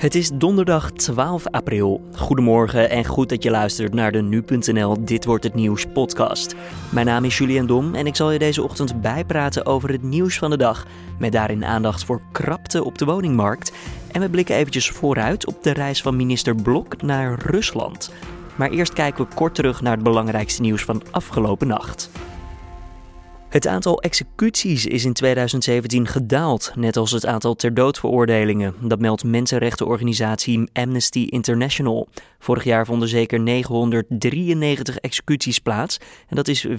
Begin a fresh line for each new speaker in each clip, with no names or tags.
Het is donderdag 12 april. Goedemorgen en goed dat je luistert naar de nu.nl Dit wordt het nieuws podcast. Mijn naam is Julian Dom en ik zal je deze ochtend bijpraten over het nieuws van de dag. Met daarin aandacht voor krapte op de woningmarkt. En we blikken eventjes vooruit op de reis van minister Blok naar Rusland. Maar eerst kijken we kort terug naar het belangrijkste nieuws van afgelopen nacht. Het aantal executies is in 2017 gedaald, net als het aantal ter dood veroordelingen. Dat meldt mensenrechtenorganisatie Amnesty International. Vorig jaar vonden zeker 993 executies plaats en dat is 4%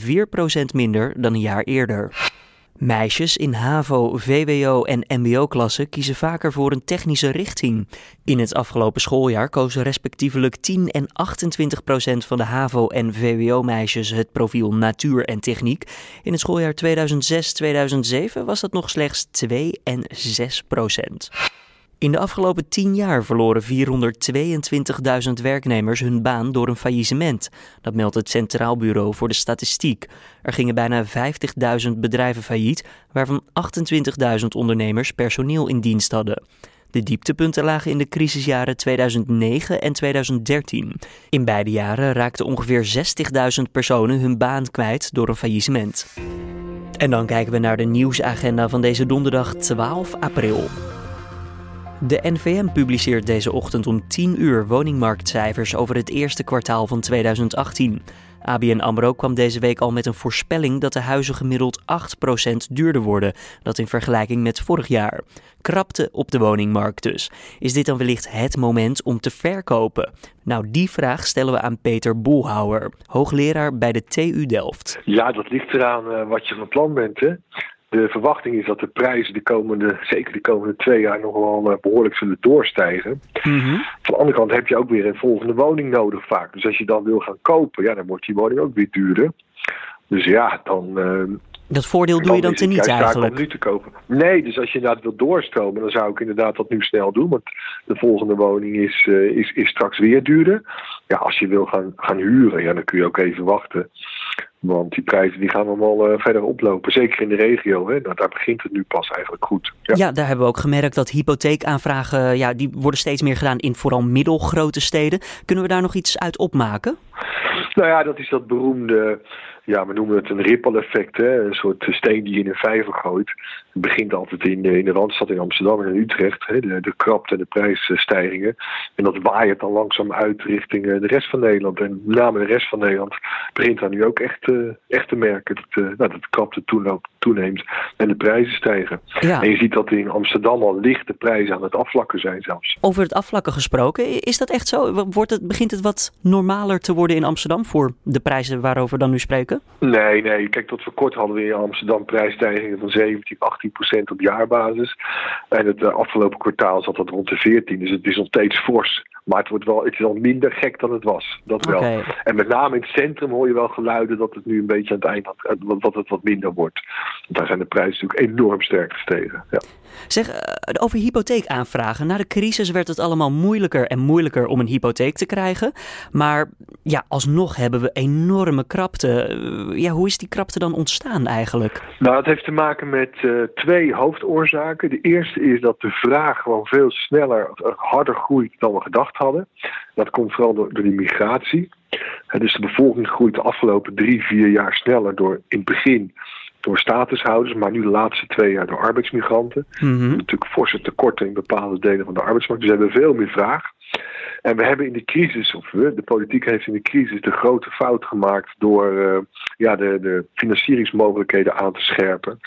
minder dan een jaar eerder. Meisjes in HAVO, VWO en MBO-klassen kiezen vaker voor een technische richting. In het afgelopen schooljaar kozen respectievelijk 10 en 28 procent van de HAVO- en VWO-meisjes het profiel natuur en techniek. In het schooljaar 2006-2007 was dat nog slechts 2 en 6 procent. In de afgelopen 10 jaar verloren 422.000 werknemers hun baan door een faillissement. Dat meldt het Centraal Bureau voor de Statistiek. Er gingen bijna 50.000 bedrijven failliet, waarvan 28.000 ondernemers personeel in dienst hadden. De dieptepunten lagen in de crisisjaren 2009 en 2013. In beide jaren raakten ongeveer 60.000 personen hun baan kwijt door een faillissement. En dan kijken we naar de nieuwsagenda van deze donderdag 12 april. De NVM publiceert deze ochtend om 10 uur woningmarktcijfers over het eerste kwartaal van 2018. ABN AMRO kwam deze week al met een voorspelling dat de huizen gemiddeld 8% duurder worden, dat in vergelijking met vorig jaar. Krapte op de woningmarkt dus. Is dit dan wellicht het moment om te verkopen? Nou, die vraag stellen we aan Peter Boelhouwer, hoogleraar bij de TU Delft.
Ja, dat ligt eraan uh, wat je van plan bent. Hè? De verwachting is dat de prijzen de komende, zeker de komende twee jaar nog wel behoorlijk zullen doorstijgen.
Mhm.
Van de andere kant heb je ook weer een volgende woning nodig vaak. Dus als je dan wil gaan kopen, ja, dan wordt die woning ook weer duurder. Dus ja, dan. Uh,
dat voordeel doe je dan teniet eigenlijk?
Om nu te kopen. Nee, dus als je inderdaad wilt doorstromen, dan zou ik inderdaad dat nu snel doen. Want de volgende woning is, uh, is, is straks weer duurder. Ja, als je wil gaan, gaan huren, ja, dan kun je ook even wachten. Want die prijzen die gaan allemaal uh, verder oplopen. Zeker in de regio. Hè? Nou, daar begint het nu pas eigenlijk goed.
Ja. ja. daar hebben we ook gemerkt dat hypotheekaanvragen... Ja, die worden steeds meer gedaan in vooral middelgrote steden. Kunnen we daar nog iets uit opmaken?
Nou ja, dat is dat beroemde ja, we noemen het een ripple effect. Hè? Een soort steen die je in een vijver gooit. Het begint altijd in, in de Randstad in Amsterdam en in Utrecht. Hè? De, de krapte en de prijsstijgingen. En dat waait dan langzaam uit richting de rest van Nederland. En met name de rest van Nederland begint daar nu ook echt, uh, echt te merken. Dat, uh, nou, dat de krapte toeneemt en de prijzen stijgen.
Ja.
En je ziet dat in Amsterdam al lichte prijzen aan het afvlakken zijn zelfs.
Over het afvlakken gesproken, is dat echt zo? Wordt het, begint het wat normaler te worden in Amsterdam voor de prijzen waarover we dan nu spreken?
Nee, nee. Kijk, tot voor kort hadden we in Amsterdam prijsstijgingen van 17, 18 procent op jaarbasis. En het uh, afgelopen kwartaal zat dat rond de 14. Dus het is nog steeds fors. Maar het, wordt wel, het is al minder gek dan het was. Dat wel.
Okay.
En met name in het centrum hoor je wel geluiden dat het nu een beetje aan het eind dat het wat minder wordt. Want daar zijn de prijzen natuurlijk enorm sterk gestegen. Ja.
Zeg, uh, over hypotheekaanvragen. Na de crisis werd het allemaal moeilijker en moeilijker om een hypotheek te krijgen. Maar ja, alsnog hebben we enorme krapte. Ja, hoe is die krapte dan ontstaan eigenlijk?
Nou, het heeft te maken met uh, twee hoofdoorzaken. De eerste is dat de vraag gewoon veel sneller, harder groeit dan we gedacht hadden. Dat komt vooral door, door die migratie. dus de bevolking groeit de afgelopen drie, vier jaar sneller door in het begin door statushouders, maar nu de laatste twee jaar door arbeidsmigranten.
Mm -hmm.
Natuurlijk forse tekorten in bepaalde delen van de arbeidsmarkt. Dus we hebben veel meer vraag. En we hebben in de crisis, of we, de politiek heeft in de crisis de grote fout gemaakt door uh, ja, de, de financieringsmogelijkheden aan te scherpen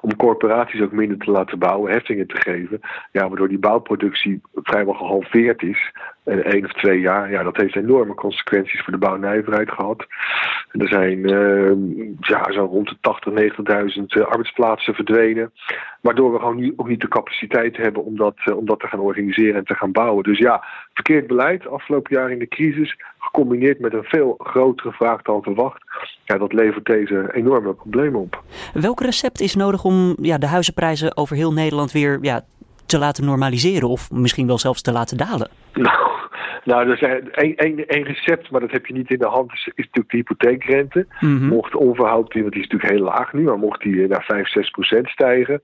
om corporaties ook minder te laten bouwen, heffingen te geven. Ja, waardoor die bouwproductie vrijwel gehalveerd is. In één of twee jaar. Ja, dat heeft enorme consequenties voor de bouwnijverheid gehad. En er zijn uh, ja, zo rond de 80, 90.000 uh, arbeidsplaatsen verdwenen. Waardoor we gewoon nu ook niet de capaciteit hebben om dat, uh, om dat te gaan organiseren en te gaan bouwen. Dus ja, verkeerd beleid afgelopen jaar in de crisis. Gecombineerd met een veel grotere vraag dan verwacht. Ja, dat levert deze enorme problemen op.
Welk recept is nodig om ja, de huizenprijzen over heel Nederland weer ja, te laten normaliseren? Of misschien wel zelfs te laten dalen?
Nou, Nou, er zijn één recept, maar dat heb je niet in de hand, is, is natuurlijk de hypotheekrente. Mm Mocht onverhoopt, want die is natuurlijk heel laag nu, maar mocht die naar 5, 6 procent stijgen,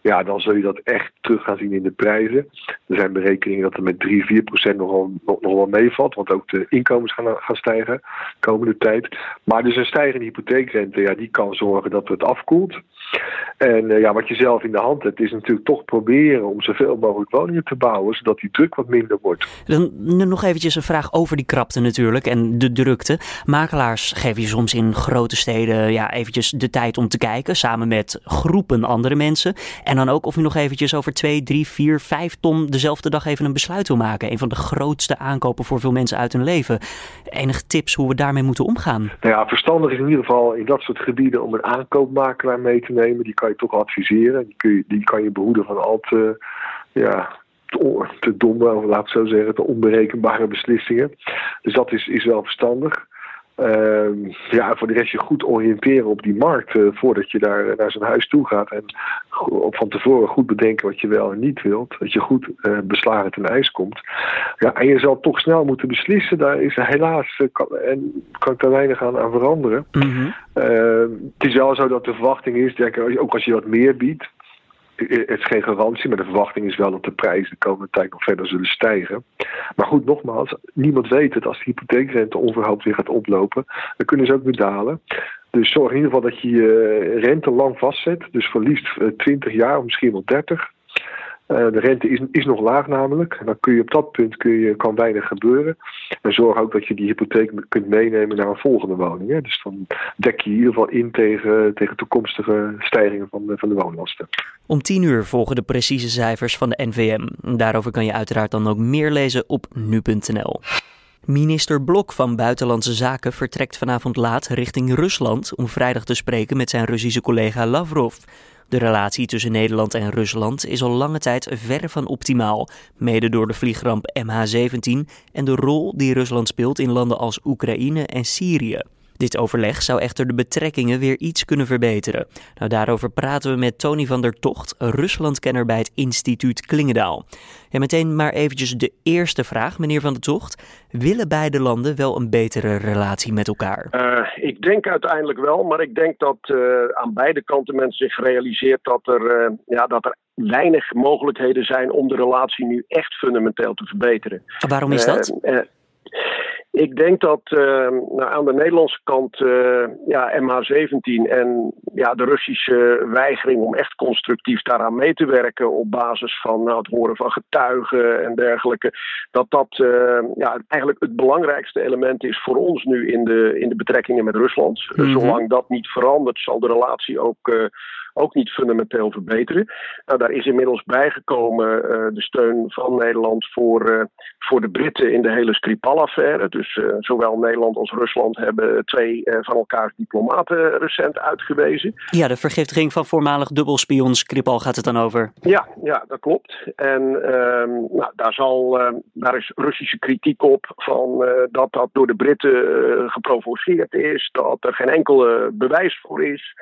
ja, dan zul je dat echt terug gaan zien in de prijzen. Er zijn berekeningen dat er met 3, 4 procent nog wel, nog, nog wel meevalt, want ook de inkomens gaan, gaan stijgen de komende tijd. Maar dus een stijgende hypotheekrente, ja, die kan zorgen dat het afkoelt. En uh, ja, wat je zelf in de hand hebt, is natuurlijk toch proberen om zoveel mogelijk woningen te bouwen, zodat die druk wat minder wordt.
Dan nog eventjes een vraag over die krapte natuurlijk en de drukte. Makelaars geven je soms in grote steden ja, eventjes de tijd om te kijken, samen met groepen andere mensen. En dan ook of u nog eventjes over 2, 3, 4, 5 ton dezelfde dag even een besluit wil maken. Een van de grootste aankopen voor veel mensen uit hun leven. Enige tips hoe we daarmee moeten omgaan?
Nou ja, verstandig is in ieder geval in dat soort gebieden om een aankoopmakelaar mee te nemen. Die kan je toch adviseren. Die, kun je, die kan je behoeden van al te, ja, te domme, of laat ik zo zeggen, te onberekenbare beslissingen. Dus dat is, is wel verstandig. Uh, ja, voor de rest je goed oriënteren op die markt uh, voordat je daar naar zo'n huis toe gaat. En op van tevoren goed bedenken wat je wel en niet wilt. Dat je goed uh, beslagen ten ijs komt. Ja, en je zal toch snel moeten beslissen. Daar is helaas, uh, kan, en kan ik daar weinig aan, aan veranderen. Mm -hmm. het is wel zo dat de verwachting is, denk ik, ook als je wat meer biedt het is geen garantie, maar de verwachting is wel dat de prijzen de komende tijd nog verder zullen stijgen. Maar goed, nogmaals, niemand weet het. Als de hypotheekrente onverhoopt weer gaat oplopen, dan kunnen ze ook weer dalen. Dus zorg in ieder geval dat je je rente lang vastzet. Dus voor liefst 20 jaar of misschien wel 30. Eh, de rente is, is nog laag namelijk. Dan kun je op dat punt kun je, kan weinig gebeuren. En zorg ook dat je die hypotheek kunt meenemen naar een volgende woning. Hè. Dus dan dek je in ieder geval in tegen, tegen toekomstige stijgingen van van de woonlasten.
Om tien uur volgen de precieze cijfers van de NVM. Daarover kan je uiteraard dan ook meer lezen op nu.nl. Minister Blok van Buitenlandse Zaken vertrekt vanavond laat richting Rusland om vrijdag te spreken met zijn Russische collega Lavrov. De relatie tussen Nederland en Rusland is al lange tijd verre van optimaal, mede door de vliegramp MH17 en de rol die Rusland speelt in landen als Oekraïne en Syrië. Dit overleg zou echter de betrekkingen weer iets kunnen verbeteren. Nou, daarover praten we met Tony van der Tocht, Ruslandkenner bij het instituut Klingendaal. Ja, meteen maar eventjes de eerste vraag, meneer van der Tocht. Willen beide landen wel een betere relatie met elkaar?
Uh, ik denk uiteindelijk wel, maar ik denk dat uh, aan beide kanten men zich realiseert dat er, uh, ja, dat er weinig mogelijkheden zijn om de relatie nu echt fundamenteel te verbeteren.
Waarom is dat?
Ik denk dat uh, nou, aan de Nederlandse kant uh, ja, MH17 en ja, de Russische weigering om echt constructief daaraan mee te werken op basis van nou, het horen van getuigen en dergelijke, dat dat uh, ja, eigenlijk het belangrijkste element is voor ons nu in de, in de betrekkingen met Rusland. Mm -hmm. Zolang dat niet verandert, zal de relatie ook ook niet fundamenteel verbeteren. Nou, daar is inmiddels bijgekomen uh, de steun van Nederland voor, uh, voor de Britten in de hele Skripal-affaire. Dus uh, zowel Nederland als Rusland hebben twee van elkaars diplomaten recent uitgewezen.
Ja, de vergiftiging van voormalig dubbelspion Skripal gaat het dan over.
Ja, ja dat klopt. En ehm, nou, daar, zal, daar is Russische kritiek op van dat dat door de Britten geprovoceerd is, dat er geen enkele bewijs voor is.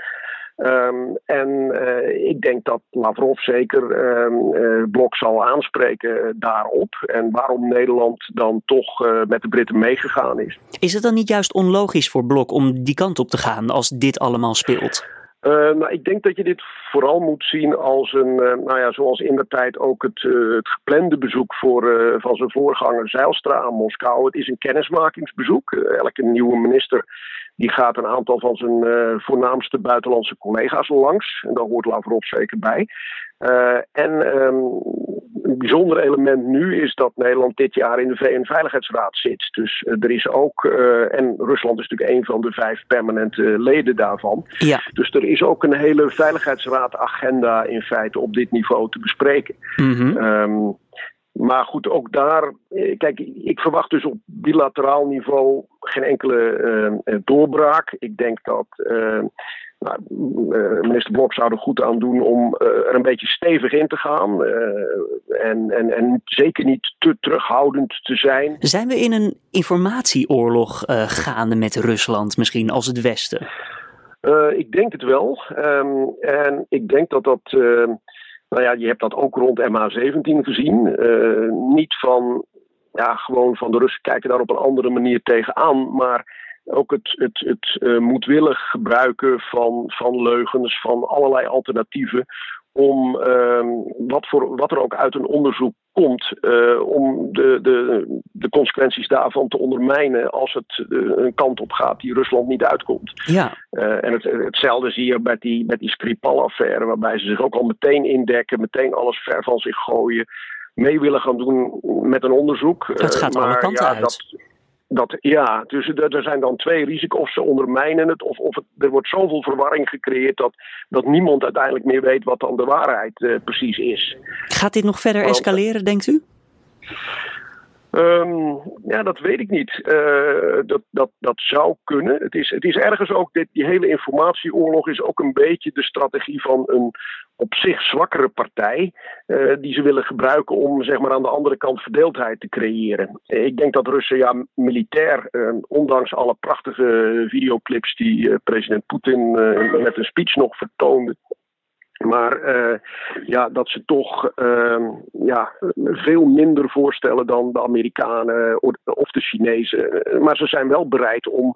Um, en uh, ik denk dat Lavrov zeker um, uh, Blok zal aanspreken daarop. En waarom Nederland dan toch met de Britten meegegaan is.
Is het dan niet juist onlogisch voor Blok om die kant op te gaan als dit allemaal speelt?
Uh, ik denk dat je dit vooral moet zien als een, uh, nou ja, zoals in de tijd ook het, uh, het geplande bezoek voor, van zijn voorganger Zijlstra aan Moskou. Het is een kennismakingsbezoek. elke nieuwe minister die gaat een aantal van zijn voornaamste buitenlandse collega's langs. En daar hoort Lavrov zeker bij. En um, een bijzonder element nu is dat Nederland dit jaar in de VN-veiligheidsraad zit. Dus uh, er is ook, en Rusland is natuurlijk een van de vijf permanente leden daarvan.
Ja.
Dus er is ook een hele veiligheidsraad-agenda in feite op dit niveau te bespreken. Mm -hmm. um, maar goed, ook daar, kijk, ik verwacht dus op bilateraal niveau geen enkele uh, doorbraak. Ik denk dat uh, nou, uh, minister Blok zou er goed aan doen om er een beetje stevig in te gaan. en, en, en zeker niet te terughoudend te zijn.
Zijn we in een informatieoorlog gaande met Rusland, misschien als het Westen?
ik denk het wel. Um, en ik denk dat dat nou ja, je hebt dat ook rond MH17 gezien. Uh, niet van ja, gewoon van de Russen kijken daar op een andere manier tegenaan. Maar ook het, het, het uh, moedwillig gebruiken van, van leugens, van allerlei alternatieven. Om uh, wat, voor, wat er ook uit een onderzoek komt, uh, om de, de, de consequenties daarvan te ondermijnen als het uh, een kant op gaat die Rusland niet uitkomt.
Ja.
en het, hetzelfde zie je met die, met die Skripal-affaire, waarbij ze zich ook al meteen indekken, meteen alles ver van zich gooien, mee willen gaan doen met een onderzoek.
Het gaat
maar,
alle kanten
ja,
uit.
Dat, dat, ja, dus er, zijn dan twee risico's. Of ze ondermijnen het, of, of het, er wordt zoveel verwarring gecreëerd dat, dat niemand uiteindelijk meer weet wat dan de waarheid uh, precies is.
Gaat dit nog verder escaleren, denkt u?
Um, ja, dat weet ik niet. Uh, dat, dat, dat zou kunnen. Het is, het is ergens ook, dit, die hele informatieoorlog is ook een beetje de strategie van een op zich zwakkere partij. Uh, die ze willen gebruiken om zeg maar, aan de andere kant verdeeldheid te creëren. Ik denk dat Russen ja, militair, uh, ondanks alle prachtige videoclips die president Poetin met een speech nog vertoonde. Maar uh, ja, dat ze toch uh, ja, veel minder voorstellen dan de Amerikanen of de Chinezen. Maar ze zijn wel bereid om,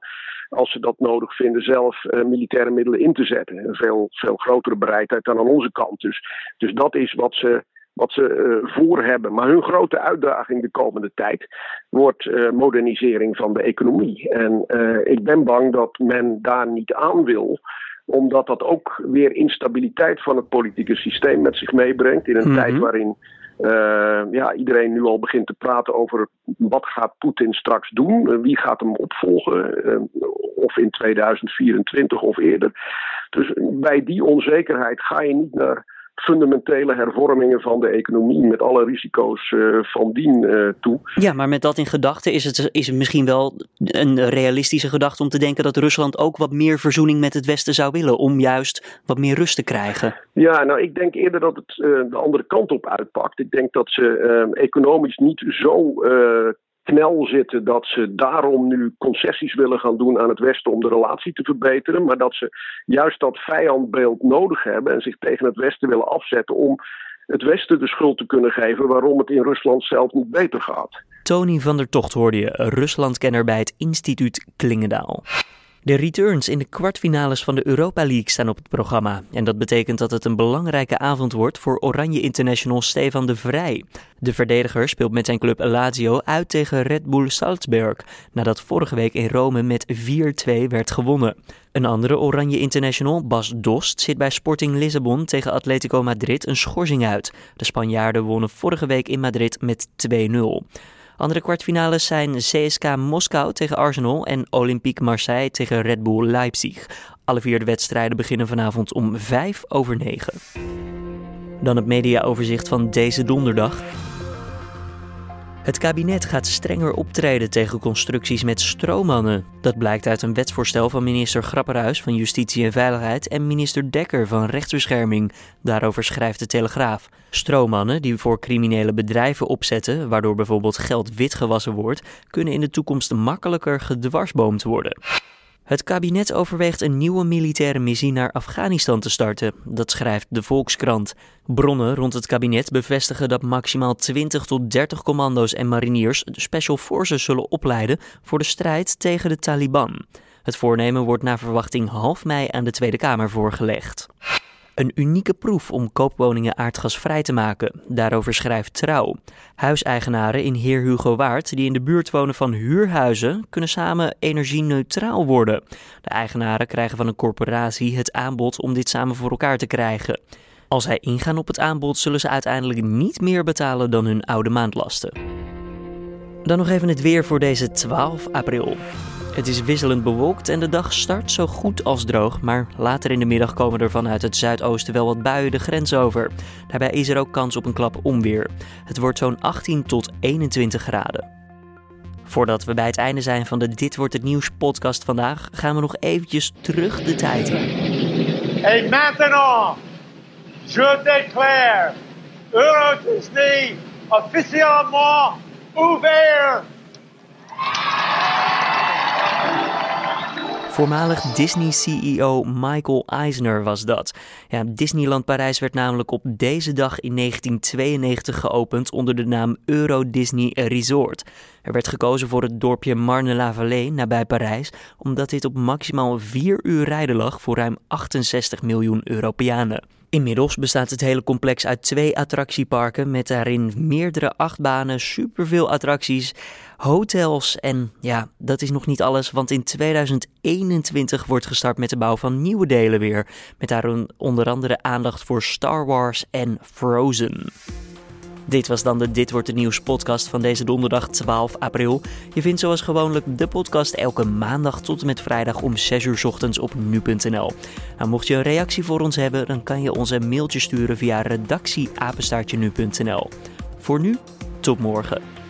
als ze dat nodig vinden, zelf uh, militaire middelen in te zetten. Een veel, veel grotere bereidheid dan aan onze kant. Dus, dus dat is wat ze, wat ze voor hebben. Maar hun grote uitdaging de komende tijd wordt modernisering van de economie. En ik ben bang dat men daar niet aan wil omdat dat ook weer instabiliteit van het politieke systeem met zich meebrengt. In een
Mhm.
tijd waarin uh, ja, iedereen nu al begint te praten over wat gaat Poetin straks doen, uh, wie gaat hem opvolgen, uh, of in 2024 of eerder. Dus bij die onzekerheid ga je niet naar fundamentele hervormingen van de economie met alle risico's uh, van dien uh, toe.
Ja, maar met dat in gedachten is het, is het misschien wel een realistische gedachte om te denken dat Rusland ook wat meer verzoening met het Westen zou willen, om juist wat meer rust te krijgen.
Ja, nou ik denk eerder dat het uh, de andere kant op uitpakt. Ik denk dat ze economisch niet zo knel zitten dat ze daarom nu concessies willen gaan doen aan het Westen om de relatie te verbeteren, maar dat ze juist dat vijandbeeld nodig hebben en zich tegen het Westen willen afzetten om het Westen de schuld te kunnen geven waarom het in Rusland zelf niet beter gaat.
Tony van der Tocht hoorde je, Ruslandkenner bij het instituut Klingendaal. De returns in de kwartfinales van de Europa League staan op het programma. En dat betekent dat het een belangrijke avond wordt voor Oranje International Stefan de Vrij. De verdediger speelt met zijn club Lazio uit tegen Red Bull Salzburg, nadat vorige week in Rome met 4-2 werd gewonnen. Een andere Oranje International, Bas Dost, zit bij Sporting Lissabon tegen Atletico Madrid een schorsing uit. De Spanjaarden wonnen vorige week in Madrid met 2-0. Andere kwartfinales zijn CSK Moskou tegen Arsenal en Olympique Marseille tegen Red Bull Leipzig. Alle vier de wedstrijden beginnen vanavond om 5 over 9. Dan het mediaoverzicht van deze donderdag. Het kabinet gaat strenger optreden tegen constructies met stroommannen. Dat blijkt uit een wetsvoorstel van minister Grapperhuis van Justitie en Veiligheid en minister Dekker van Rechtsbescherming. Daarover schrijft de Telegraaf. Stroommannen die voor criminele bedrijven opzetten, waardoor bijvoorbeeld geld witgewassen wordt, kunnen in de toekomst makkelijker gedwarsboomd worden. Het kabinet overweegt een nieuwe militaire missie naar Afghanistan te starten, dat schrijft de Volkskrant. Bronnen rond het kabinet bevestigen dat maximaal 20 tot 30 commando's en mariniers special forces zullen opleiden voor de strijd tegen de Taliban. Het voornemen wordt naar verwachting half mei aan de Tweede Kamer voorgelegd. Een unieke proef om koopwoningen aardgasvrij te maken. Daarover schrijft Trouw. Huiseigenaren in Heer Hugo Waard die in de buurt wonen van huurhuizen kunnen samen energie-neutraal worden. De eigenaren krijgen van een corporatie het aanbod om dit samen voor elkaar te krijgen. Als zij ingaan op het aanbod zullen ze uiteindelijk niet meer betalen dan hun oude maandlasten. Dan nog even het weer voor deze 12 april. Het is wisselend bewolkt en de dag start zo goed als droog, maar later in de middag komen er vanuit het zuidoosten wel wat buien de grens over. Daarbij is er ook kans op een klap onweer. Het wordt zo'n 18 tot 21 graden. Voordat we bij het einde zijn van de Dit wordt het nieuws podcast vandaag, gaan we nog eventjes terug de tijd in.
Maintenant, je déclare Euro Disney officiellement ouvert.
Voormalig Disney-CEO Michael Eisner was dat. Ja, Disneyland Parijs werd namelijk op deze dag in 1992 geopend onder de naam Euro Disney Resort. Er werd gekozen voor het dorpje Marne-la-Vallée nabij Parijs, omdat dit op maximaal 4 uur rijden lag voor ruim 68 miljoen Europeanen. Inmiddels bestaat het hele complex uit twee attractieparken met daarin meerdere achtbanen, superveel attracties, hotels en ja, dat is nog niet alles, want in 2021 wordt gestart met de bouw van nieuwe delen weer, met daarin onder andere aandacht voor Star Wars en Frozen. Dit was dan de Dit wordt het nieuws podcast van deze donderdag 12 april. Je vindt zoals gewoonlijk de podcast elke maandag tot en met vrijdag om 6 uur ochtends op nu.nl. Nou, mocht je een reactie voor ons hebben, dan kan je ons een mailtje sturen via redactieapenstaartje nu.nl. Voor nu, tot morgen.